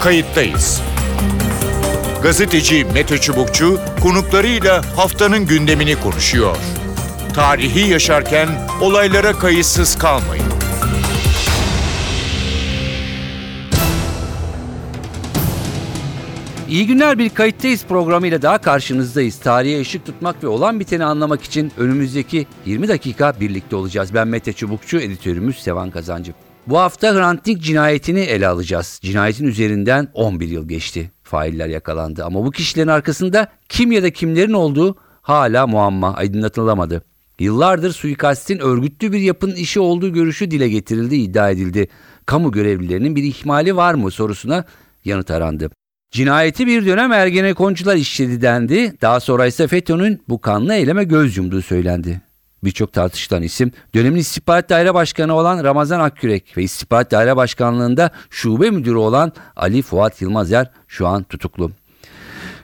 kayıttayız. Gazeteci Mete Çubukçu konuklarıyla haftanın gündemini konuşuyor. Tarihi yaşarken olaylara kayıtsız kalmayın. İyi günler bir kayıttayız programıyla daha karşınızdayız. Tarihe ışık tutmak ve olan biteni anlamak için önümüzdeki 20 dakika birlikte olacağız. Ben Mete Çubukçu, editörümüz Sevan Kazancı. Bu hafta Hrant Dink cinayetini ele alacağız. Cinayetin üzerinden 11 yıl geçti. Failler yakalandı ama bu kişilerin arkasında kim ya da kimlerin olduğu hala muamma aydınlatılamadı. Yıllardır suikastin örgütlü bir yapının işi olduğu görüşü dile getirildi, iddia edildi. Kamu görevlilerinin bir ihmali var mı sorusuna yanıt arandı. Cinayeti bir dönem Ergenekoncular işledi dendi. Daha sonra ise FETÖ'nün bu kanlı eyleme göz yumduğu söylendi. Birçok tartışılan isim dönemin istihbarat daire başkanı olan Ramazan Akkürek ve istihbarat daire başkanlığında şube müdürü olan Ali Fuat Yılmazer şu an tutuklu.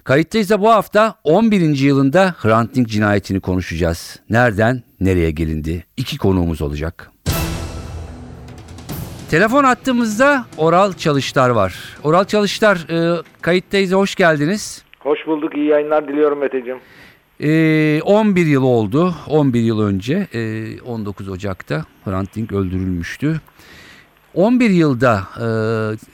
Kayıttayız da bu hafta 11. yılında Hrant Dink cinayetini konuşacağız. Nereden nereye gelindi? İki konuğumuz olacak. Telefon attığımızda Oral Çalışlar var. Oral Çalışlar e, kayıttayız hoş geldiniz. Hoş bulduk. iyi yayınlar diliyorum Meteciğim. E, 11 yıl oldu. 11 yıl önce e, 19 Ocak'ta Hrant Dink öldürülmüştü. 11 yılda e,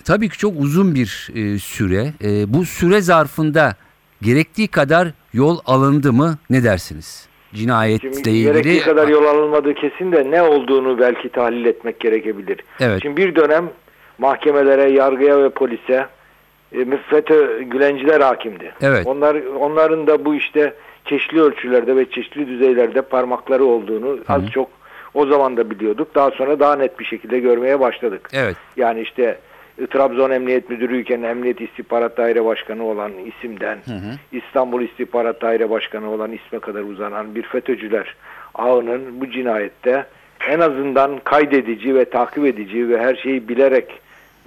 tabii ki çok uzun bir e, süre. E, bu süre zarfında gerektiği kadar yol alındı mı ne dersiniz? Cinayetle Şimdi ilgili. gerektiği kadar yol alınmadığı kesin de ne olduğunu belki tahlil etmek gerekebilir. Evet. Şimdi bir dönem mahkemelere, yargıya ve polise e, FETÖ Gülenciler hakimdi. Evet. Onlar onların da bu işte çeşitli ölçülerde ve çeşitli düzeylerde parmakları olduğunu az çok o zaman da biliyorduk. Daha sonra daha net bir şekilde görmeye başladık. Evet. Yani işte e, Trabzon Emniyet Müdürüyken Emniyet İstihbarat Daire Başkanı olan isimden İstanbul İstihbarat Daire Başkanı olan isme kadar uzanan bir FETÖ'cüler ağının bu cinayette en azından kaydedici ve takip edici ve her şeyi bilerek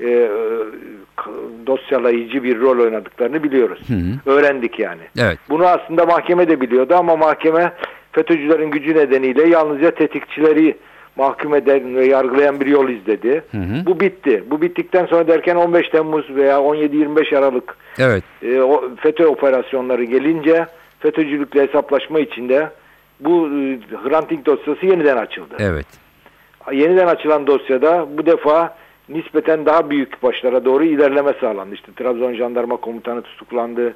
e, dosyalayıcı bir rol oynadıklarını biliyoruz. Öğrendik yani. Evet. Bunu aslında mahkeme de biliyordu ama mahkeme FETÖ'cülerin gücü nedeniyle yalnızca tetikçileri mahkum eden ve yargılayan bir yol izledi. Bu bitti. Bu bittikten sonra derken 15 Temmuz veya 17-25 Aralık Evet. e, o FETÖ operasyonları gelince FETÖ'cülükle hesaplaşma içinde bu e, Hrant Dink dosyası yeniden açıldı. Evet. Yeniden açılan dosyada bu defa nispeten daha büyük başlara doğru ilerleme sağlandı. İşte Trabzon Jandarma Komutanı tutuklandı.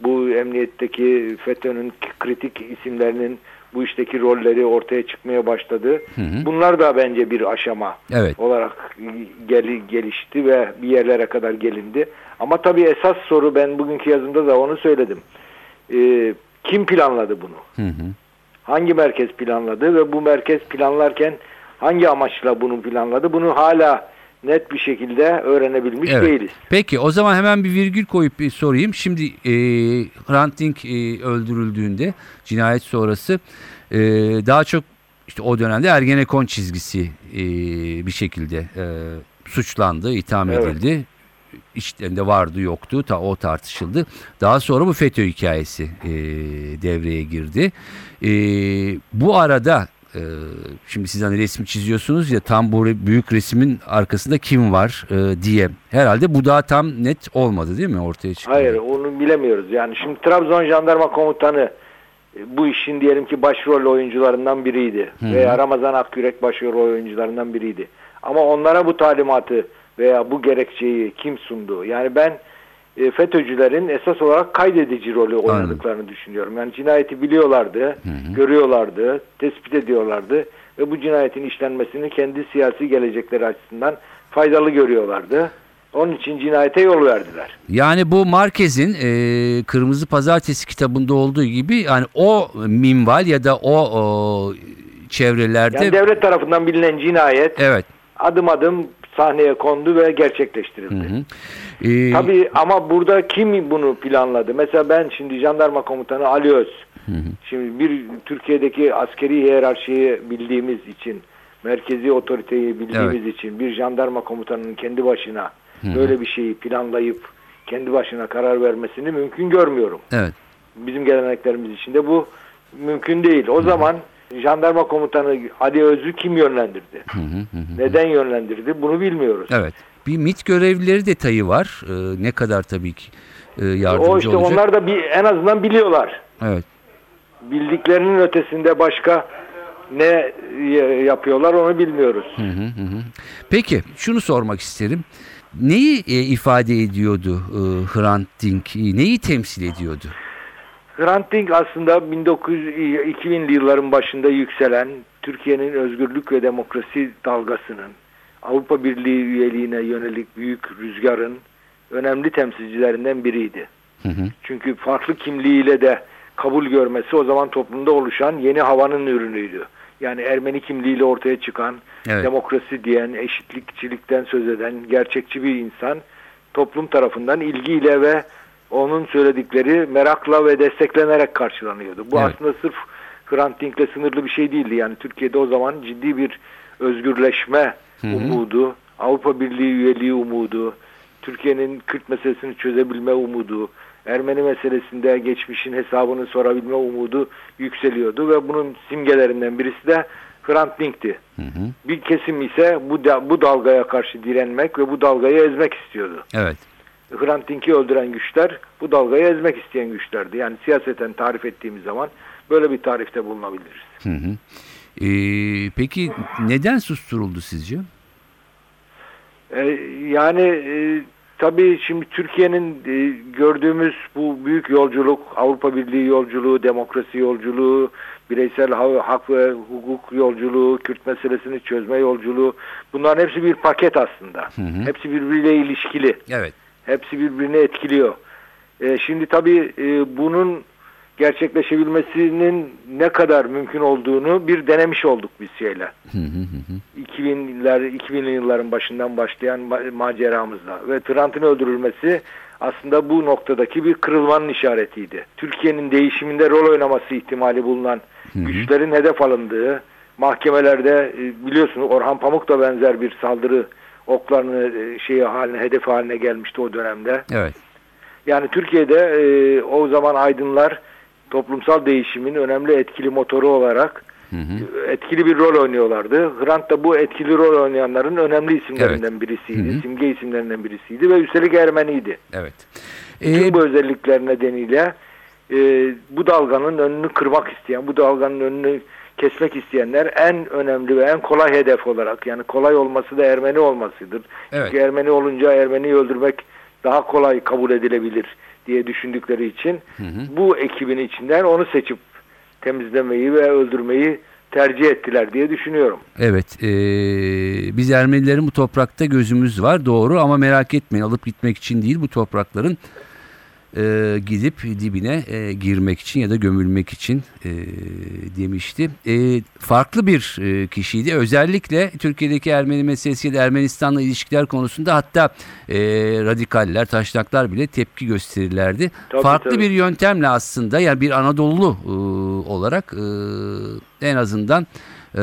Bu emniyetteki FETÖ'nün kritik isimlerinin bu işteki rolleri ortaya çıkmaya başladı. Bunlar da bence bir aşama Evet. olarak gel- gelişti ve bir yerlere kadar gelindi. Ama tabii esas soru ben bugünkü yazımda da onu söyledim. Ee, kim planladı bunu? Hı hı. hangi merkez planladı ve bu merkez planlarken hangi amaçla bunu planladı? Bunu hala net bir şekilde öğrenebilmiş Evet. değiliz. Peki o zaman hemen bir virgül koyup bir sorayım. Şimdi e, Hrant Dink e, öldürüldüğünde cinayet sonrası e, daha çok işte o dönemde Ergenekon çizgisi e, bir şekilde e, suçlandı, itham Evet. edildi. İşlerinde vardı yoktu ta o tartışıldı. Daha sonra bu FETÖ hikayesi e, devreye girdi. E, bu arada e, şimdi siz hani resmi çiziyorsunuz ya tam bu büyük resmin arkasında kim var e, diye. Herhalde bu daha tam net olmadı değil mi ortaya çıktı? Hayır onu bilemiyoruz. Yani şimdi Trabzon Jandarma Komutanı e, bu işin diyelim ki başrol oyuncularından biriydi. Veya Ramazan Akkürek başrol oyuncularından biriydi. Ama onlara bu talimatı veya bu gerekçeyi kim sundu? Yani ben e, FETÖ'cülerin esas olarak kaydedici rolü oynadıklarını düşünüyorum. Yani cinayeti biliyorlardı, görüyorlardı, tespit ediyorlardı ve bu cinayetin işlenmesini kendi siyasi gelecekleri açısından faydalı görüyorlardı. Onun için cinayete yol verdiler. Yani bu Marquez'in e, Kırmızı Pazartesi kitabında olduğu gibi yani o minval ya da o, o çevrelerde Yani devlet tarafından bilinen cinayet evet. adım adım sahneye kondu ve gerçekleştirildi. Hı hı. E, Tabii ama burada kim bunu planladı? Mesela ben şimdi jandarma komutanı Ali Öz. Şimdi bir Türkiye'deki askeri hiyerarşiyi bildiğimiz için, merkezi otoriteyi bildiğimiz için bir jandarma komutanının kendi başına böyle bir şeyi planlayıp kendi başına karar vermesini mümkün görmüyorum. evet. Bizim geleneklerimiz içinde bu mümkün değil. O zaman jandarma komutanı Ali Öz'ü kim yönlendirdi? Neden yönlendirdi? Bunu bilmiyoruz. Evet. Bir MIT görevlileri detayı var. E, ne kadar tabii ki e, yardımcı O işte olacak. onlar da bir, en azından biliyorlar. Evet. Bildiklerinin ötesinde başka ne y- yapıyorlar onu bilmiyoruz. Hı hı hı hı. Peki şunu sormak isterim. Neyi e, ifade ediyordu e, Hrant Dink? Neyi temsil ediyordu? Hrant Dink aslında 1900 2000'li yılların başında yükselen Türkiye'nin özgürlük ve demokrasi dalgasının Avrupa Birliği üyeliğine yönelik büyük rüzgarın önemli temsilcilerinden biriydi. Hı hı. Çünkü farklı kimliğiyle de kabul görmesi o zaman toplumda oluşan yeni havanın ürünüydü. Yani Ermeni kimliğiyle ortaya çıkan, Evet. demokrasi diyen, eşitlikçilikten söz eden gerçekçi bir insan toplum tarafından ilgiyle ve onun söyledikleri merakla ve desteklenerek karşılanıyordu. Bu Evet. aslında sırf Hrant Dink'le sınırlı bir şey değildi. Yani Türkiye'de o zaman ciddi bir özgürleşme Hı hı. umudu, Avrupa Birliği üyeliği umudu, Türkiye'nin Kürt meselesini çözebilme umudu, Ermeni meselesinde geçmişin hesabını sorabilme umudu yükseliyordu ve bunun simgelerinden birisi de Hrant Dink'ti. Hı hı. Bir kesim ise bu da, bu dalgaya karşı direnmek ve bu dalgayı ezmek istiyordu. Evet. Hrant Dink'i öldüren güçler bu dalgayı ezmek isteyen güçlerdi. Yani siyaseten tarif ettiğimiz zaman böyle bir tarifte bulunabiliriz. Hı hı. E, peki neden susturuldu sizce? Ee, yani e, tabii şimdi Türkiye'nin e, gördüğümüz bu büyük yolculuk, Avrupa Birliği yolculuğu, demokrasi yolculuğu, bireysel ha- hak ve hukuk yolculuğu, Kürt meselesini çözme yolculuğu bunların hepsi bir paket aslında. Hı hı. Hepsi birbiriyle ilişkili. Evet. Hepsi birbirini etkiliyor. E, şimdi tabii e, bunun gerçekleşebilmesinin ne kadar mümkün olduğunu bir denemiş olduk biz şeyle. Hı hı hı hı. 2000'ler 2000'li yılların başından başlayan ma- maceramızda ve Hrant'ın öldürülmesi aslında bu noktadaki bir kırılmanın işaretiydi. Türkiye'nin değişiminde rol oynaması ihtimali bulunan güçlerin hedef alındığı mahkemelerde e, biliyorsunuz Orhan Pamuk da benzer bir saldırı oklarını e, şeyi haline hedef haline gelmişti o dönemde. Evet. Yani Türkiye'de e, o zaman aydınlar toplumsal değişimin önemli etkili motoru olarak Hı hı. etkili bir rol oynuyorlardı. Hrant da bu etkili rol oynayanların önemli isimlerinden birisiydi. Hı hı. Simge isimlerinden birisiydi ve üstelik Ermeniydi. Evet. Tüm E, bu özellikler nedeniyle e, bu dalganın önünü kırmak isteyen, bu dalganın önünü kesmek isteyenler en önemli ve en kolay hedef olarak yani kolay olması da Ermeni olmasıdır. Evet. Çünkü Ermeni olunca Ermeniyi öldürmek daha kolay kabul edilebilir diye düşündükleri için Hı hı. bu ekibin içinden onu seçip temizlemeyi ve öldürmeyi tercih ettiler diye düşünüyorum. Evet, e, biz Ermenilerin bu toprakta gözümüz var doğru ama merak etmeyin alıp gitmek için değil bu toprakların e, gidip dibine e, girmek için ya da gömülmek için e, demişti. E, farklı bir e, kişiydi. Özellikle Türkiye'deki Ermeni meselesi ya da Ermenistan'la ilişkiler konusunda hatta e, radikaller, taşnaklar bile tepki gösterirlerdi. Tabii, farklı tabii. bir yöntemle aslında yani bir Anadolu e, olarak e, en azından e,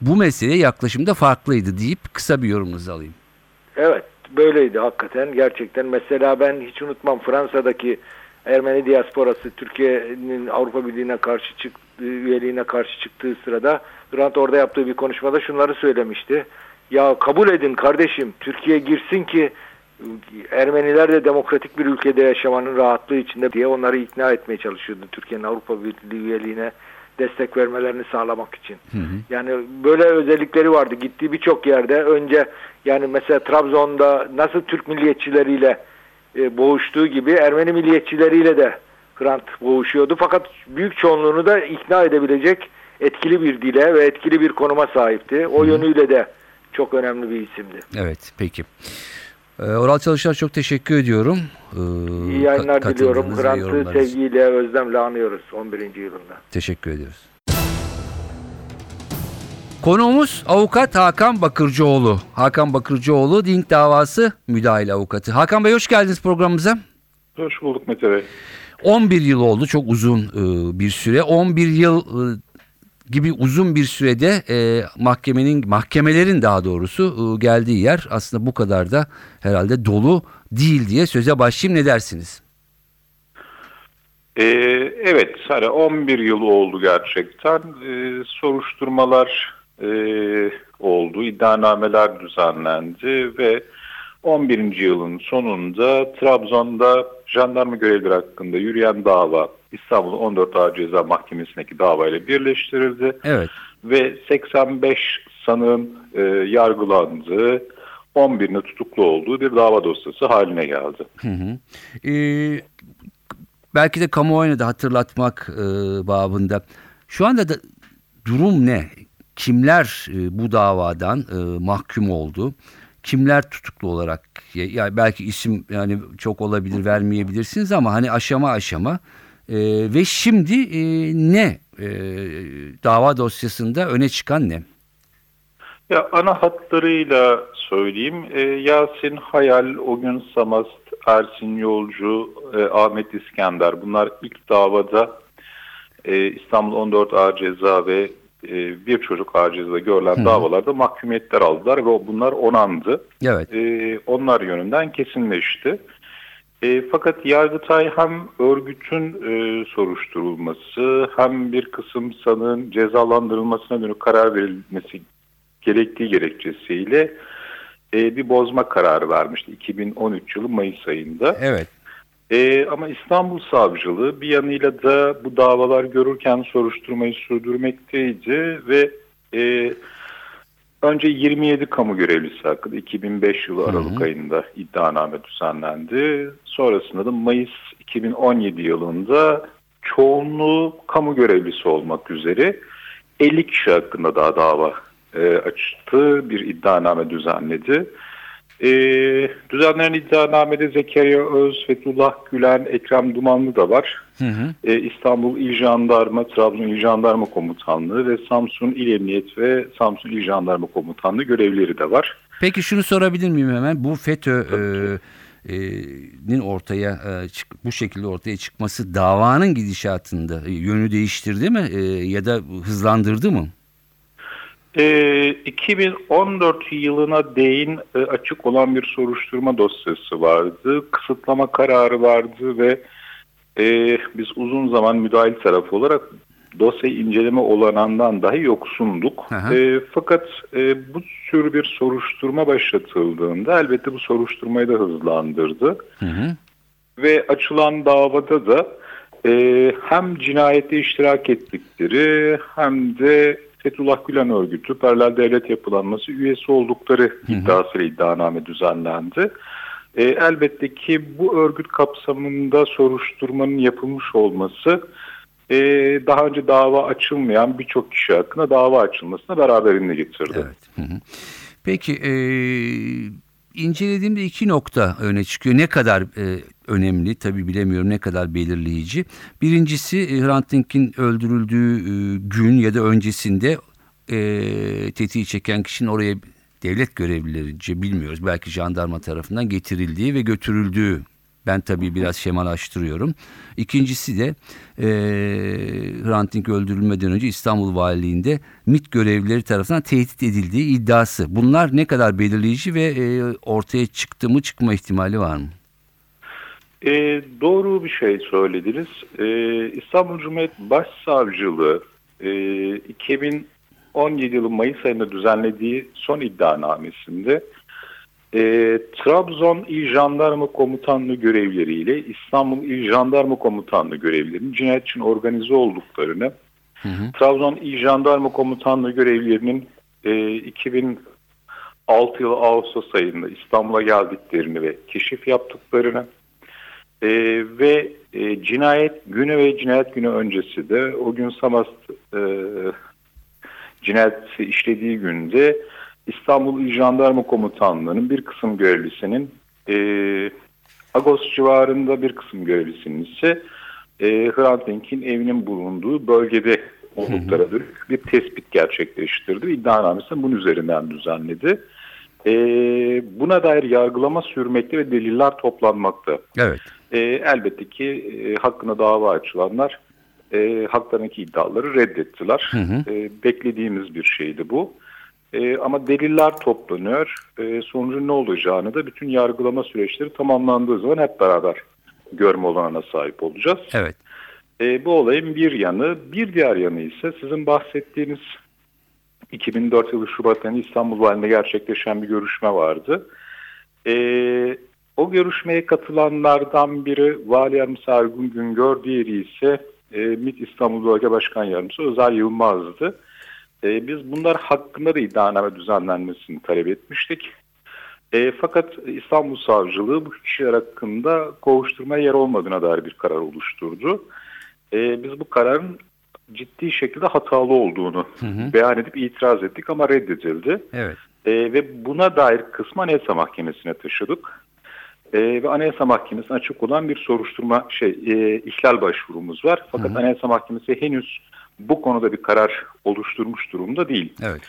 bu meseleye yaklaşımda farklıydı deyip kısa bir yorumunuzu alayım. Evet böyleydi hakikaten gerçekten. Mesela ben hiç unutmam Fransa'daki Ermeni diasporası Türkiye'nin Avrupa Birliği'ne karşı çıktığı, üyeliğine karşı çıktığı sırada Hrant orada yaptığı bir konuşmada şunları söylemişti. Ya kabul edin kardeşim Türkiye girsin ki Ermeniler de demokratik bir ülkede yaşamanın rahatlığı içinde diye onları ikna etmeye çalışıyordu Türkiye'nin Avrupa Birliği üyeliğine destek vermelerini sağlamak için. Hı hı. Yani böyle özellikleri vardı. Gittiği birçok yerde önce yani mesela Trabzon'da nasıl Türk milliyetçileriyle e, boğuştuğu gibi Ermeni milliyetçileriyle de Hrant boğuşuyordu. Fakat büyük çoğunluğunu da ikna edebilecek etkili bir dile ve etkili bir konuma sahipti. O yönüyle de çok önemli bir isimdi. Evet peki. Ee, Oral Çalışar çok teşekkür ediyorum. Ee, İyi yayınlar ka- diliyorum. için. sevgiyle, özlemle anıyoruz 11. yılında. Teşekkür ediyoruz. Konuğumuz avukat Hakan Bakırcıoğlu. Hakan Bakırcıoğlu Dink davası müdahil avukatı. Hakan Bey hoş geldiniz programımıza. Hoş bulduk Mete Bey. 11 yıl oldu çok uzun e, bir süre. 11 yıl e, gibi uzun bir sürede e, mahkemenin mahkemelerin daha doğrusu e, geldiği yer aslında bu kadar da herhalde dolu değil diye söze başlayayım ne dersiniz? Ee, evet, hani 11 yıl oldu gerçekten. Ee, soruşturmalar e, oldu, iddianameler düzenlendi ve 11. yılın sonunda Trabzon'da jandarma görevlileri hakkında yürüyen dava İstanbul 14 Ağır Ceza Mahkemesi'ndeki davayla birleştirildi Evet. ve 85 sanığın e, yargılandığı 11'ine tutuklu olduğu bir dava dosyası haline geldi. Hı hı. Ee, belki de kamuoyuna da hatırlatmak e, babında. Şu anda da durum ne? Kimler e, bu davadan e, mahkum oldu? Kimler tutuklu olarak? Ya, belki isim yani çok olabilir vermeyebilirsiniz ama hani aşama aşama e, ve şimdi e, ne e, dava dosyasında öne çıkan ne? Ya ana hatlarıyla söyleyeyim. E, Yasin Hayal, Ogün Samast, Ersin Yolcu, e, Ahmet İskender bunlar ilk davada e, İstanbul 14 Ağır Ceza ve e, bir çocuk ceza görülen davalarda mahkumiyetler aldılar ve bunlar onandı. Evet. E, onlar yönünden kesinleşti. E, fakat Yargıtay hem örgütün e, soruşturulması hem bir kısım sanığın cezalandırılmasına dönük karar verilmesi gerektiği gerekçesiyle e, bir bozma kararı vermişti 2013 yılı Mayıs ayında. Evet. E, ama İstanbul Savcılığı bir yanıyla da bu davalar görürken soruşturmayı sürdürmekteydi ve e, önce 27 kamu görevlisi hakkında 2005 yılı Aralık ayında iddianame düzenlendi. Sonrasında da Mayıs 2017 yılında çoğunluğu kamu görevlisi olmak üzere 50 kişi hakkında daha dava e, açtı, bir iddianame düzenledi. E, düzenlenen iddianamede Zekeriya Öz, Fethullah Gülen, Ekrem Dumanlı da var. Hı hı. E, İstanbul İl Jandarma, Trabzon İl Jandarma Komutanlığı ve Samsun İl Emniyet ve Samsun İl Jandarma Komutanlığı görevlileri de var. Peki şunu sorabilir miyim hemen? Bu FETÖ e, e, nin ortaya e, bu şekilde ortaya çıkması davanın gidişatında yönü değiştirdi mi E, ya da hızlandırdı mı? E, 2014 yılına değin e, açık olan bir soruşturma dosyası vardı. Kısıtlama kararı vardı ve e, biz uzun zaman müdahil tarafı olarak dosyayı inceleme olanağından dahi yoksunduk. E, fakat e, bu tür bir soruşturma başlatıldığında elbette bu soruşturmayı da hızlandırdı. Hı hı. Ve açılan davada da e, hem cinayette iştirak ettikleri hem de Fethullah Gülen örgütü, paralel devlet yapılanması üyesi oldukları iddiasıyla iddianame düzenlendi. E, elbette ki bu örgüt kapsamında soruşturmanın yapılmış olması e, daha önce dava açılmayan birçok kişi hakkında dava açılmasına beraberinde getirdi. Evet. Hı hı. Peki e, incelediğimde iki nokta öne çıkıyor. Ne kadar e, önemli tabii bilemiyorum ne kadar belirleyici. Birincisi e, Hrant Dink'in öldürüldüğü e, gün ya da öncesinde e, tetiği çeken kişinin oraya devlet görevlilerince bilmiyoruz. Belki jandarma tarafından getirildiği ve götürüldüğü ben tabii biraz şemalaştırıyorum. İkincisi de e, Hrant Dink öldürülmeden önce İstanbul Valiliğinde MİT görevlileri tarafından tehdit edildiği iddiası. Bunlar ne kadar belirleyici ve e, ortaya çıktı mı çıkma ihtimali var mı? E, doğru bir şey söylediniz. E, İstanbul Cumhuriyet Başsavcılığı e, 2017 yılı Mayıs ayında düzenlediği son iddianamesinde e, Trabzon İl Jandarma Komutanlığı görevleriyle İstanbul İl Jandarma Komutanlığı görevlilerinin cinayet için organize olduklarını, Hı hı. Trabzon İl Jandarma Komutanlığı görevlilerinin e, 2006 yılı Ağustos ayında İstanbul'a geldiklerini ve keşif yaptıklarını, e, ve e, cinayet günü ve cinayet günü öncesi de o gün Samast e, cinayeti işlediği günde İstanbul İl Jandarma Komutanlığı'nın bir kısım görevlisinin e, Agos civarında bir kısım görevlisinin ise e, Hrant Dink'in evinin bulunduğu bölgede oldukları dönük bir tespit gerçekleştirdi. İddianamesini bunun üzerinden düzenledi. E, buna dair yargılama sürmekte ve deliller toplanmakta. Evet. E, elbette ki e, hakkında dava açılanlar e, haklarındaki iddiaları reddettiler. Hı hı. E, beklediğimiz bir şeydi bu. E, ama deliller toplanıyor. E, sonucun ne olacağını da bütün yargılama süreçleri tamamlandığı zaman hep beraber görme olanına sahip olacağız. Evet. E, bu olayın bir yanı, bir diğer yanı ise sizin bahsettiğiniz 2004 yılı Şubat ayında İstanbul Valiliğinde gerçekleşen bir görüşme vardı. Ee, o görüşmeye katılanlardan biri Vali Yardımcısı Ergun Güngör, diğeri ise e, MİT İstanbul Bölge Başkan Yardımcısı Özel Yılmaz'dı. E, biz bunlar hakkında da iddianame düzenlenmesini talep etmiştik. E, fakat İstanbul Savcılığı bu kişiler hakkında kovuşturma yer olmadığına dair bir karar oluşturdu. E, biz bu kararın ciddi şekilde hatalı olduğunu beyan edip itiraz ettik ama reddedildi. Evet. E, ve buna dair kısmı Anayasa Mahkemesi'ne taşıdık. E, ve Anayasa Mahkemesi'ne açık olan bir soruşturma şey e, ihlal başvurumuz var. Fakat Anayasa Mahkemesi henüz bu konuda bir karar oluşturmuş durumda değil. Evet.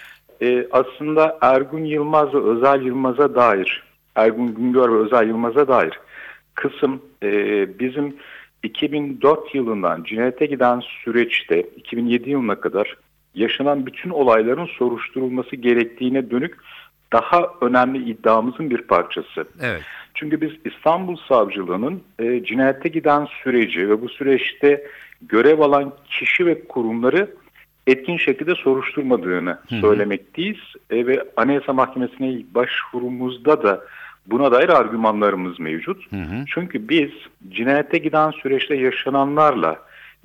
E, aslında Ergun Yılmaz ve Özel Yılmaz'a dair, Ergun Güngör ve Özel Yılmaz'a dair kısım e, bizim 2004 yılından cinayete giden süreçte 2007 yılına kadar yaşanan bütün olayların soruşturulması gerektiğine dönük daha önemli iddiamızın bir parçası. Evet. Çünkü biz İstanbul Savcılığı'nın e, cinayete giden süreci ve bu süreçte görev alan kişi ve kurumları etkin şekilde soruşturmadığını söylemekteyiz. E, ve Anayasa Mahkemesi'ne başvurumuzda da buna dair argümanlarımız mevcut. Çünkü biz cinayete giden süreçte yaşananlarla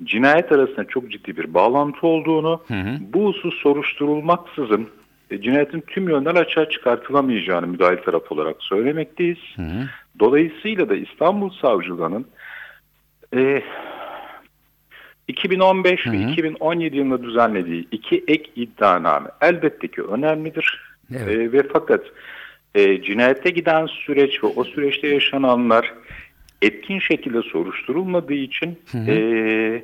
cinayet arasında çok ciddi bir bağlantı olduğunu, bu husus soruşturulmaksızın e, cinayetin tüm yönleri açığa çıkartılamayacağını müdahil taraf olarak söylemekteyiz. Dolayısıyla da İstanbul Savcılığı'nın e, 2015 ve 2017 yılında düzenlediği iki ek iddianame elbette ki önemlidir. Evet. E, ve fakat e, cinayete giden süreç ve o süreçte yaşananlar etkin şekilde soruşturulmadığı için e,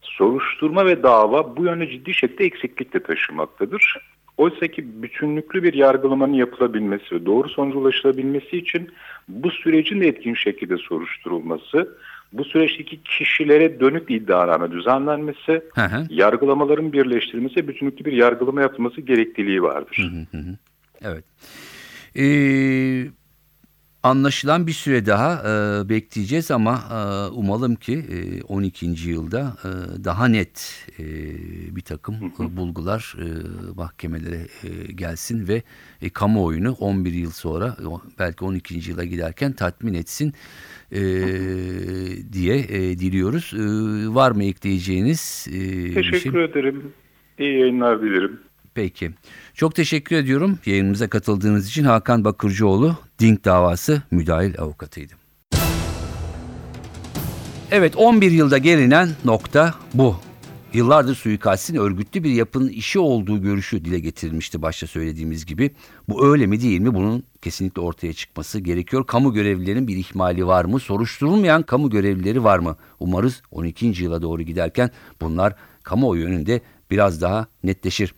soruşturma ve dava bu yönde ciddi şekilde eksiklik de taşımaktadır. Oysa ki bütünlüklü bir yargılamanın yapılabilmesi ve doğru sonuca ulaşılabilmesi için bu sürecin de etkin şekilde soruşturulması, bu süreçteki kişilere dönük iddianame düzenlenmesi, Hı hı. yargılamaların birleştirilmesi bütünlüklü bir yargılama yapılması gerekliliği vardır. Evet. Ee, anlaşılan bir süre daha e, bekleyeceğiz ama e, umalım ki e, 12. yılda e, daha net e, bir takım e, bulgular e, mahkemelere e, gelsin ve e, kamuoyunu 11 yıl sonra belki 12. yıla giderken tatmin etsin e, diye e, diliyoruz. E, var mı ekleyeceğiniz e, şey? Teşekkür ederim. İyi yayınlar dilerim. Peki. Çok teşekkür ediyorum yayınımıza katıldığınız için. Hakan Bakırcıoğlu, Dink davası müdahil avukatıydı. Evet 11 yılda gelinen nokta bu. Yıllardır suikastin örgütlü bir yapının işi olduğu görüşü dile getirilmişti başta söylediğimiz gibi. Bu öyle mi değil mi bunun kesinlikle ortaya çıkması gerekiyor. Kamu görevlilerinin bir ihmali var mı? Soruşturulmayan kamu görevlileri var mı? Umarız 12. yıla doğru giderken bunlar kamuoyu önünde biraz daha netleşir.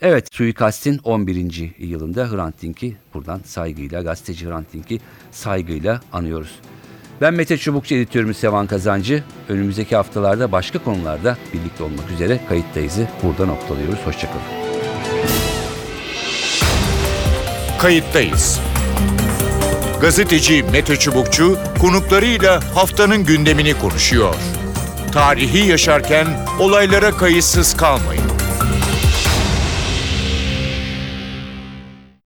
Evet suikastin 11. yılında Hrant Dink'i buradan saygıyla gazeteci Hrant Dink'i saygıyla anıyoruz. Ben Mete Çubukçu editörümüz Sevan Kazancı. Önümüzdeki haftalarda başka konularda birlikte olmak üzere kayıttayızı burada noktalıyoruz. Hoşçakalın. Kayıttayız. Gazeteci Mete Çubukçu konuklarıyla haftanın gündemini konuşuyor. Tarihi yaşarken olaylara kayıtsız kalmayın.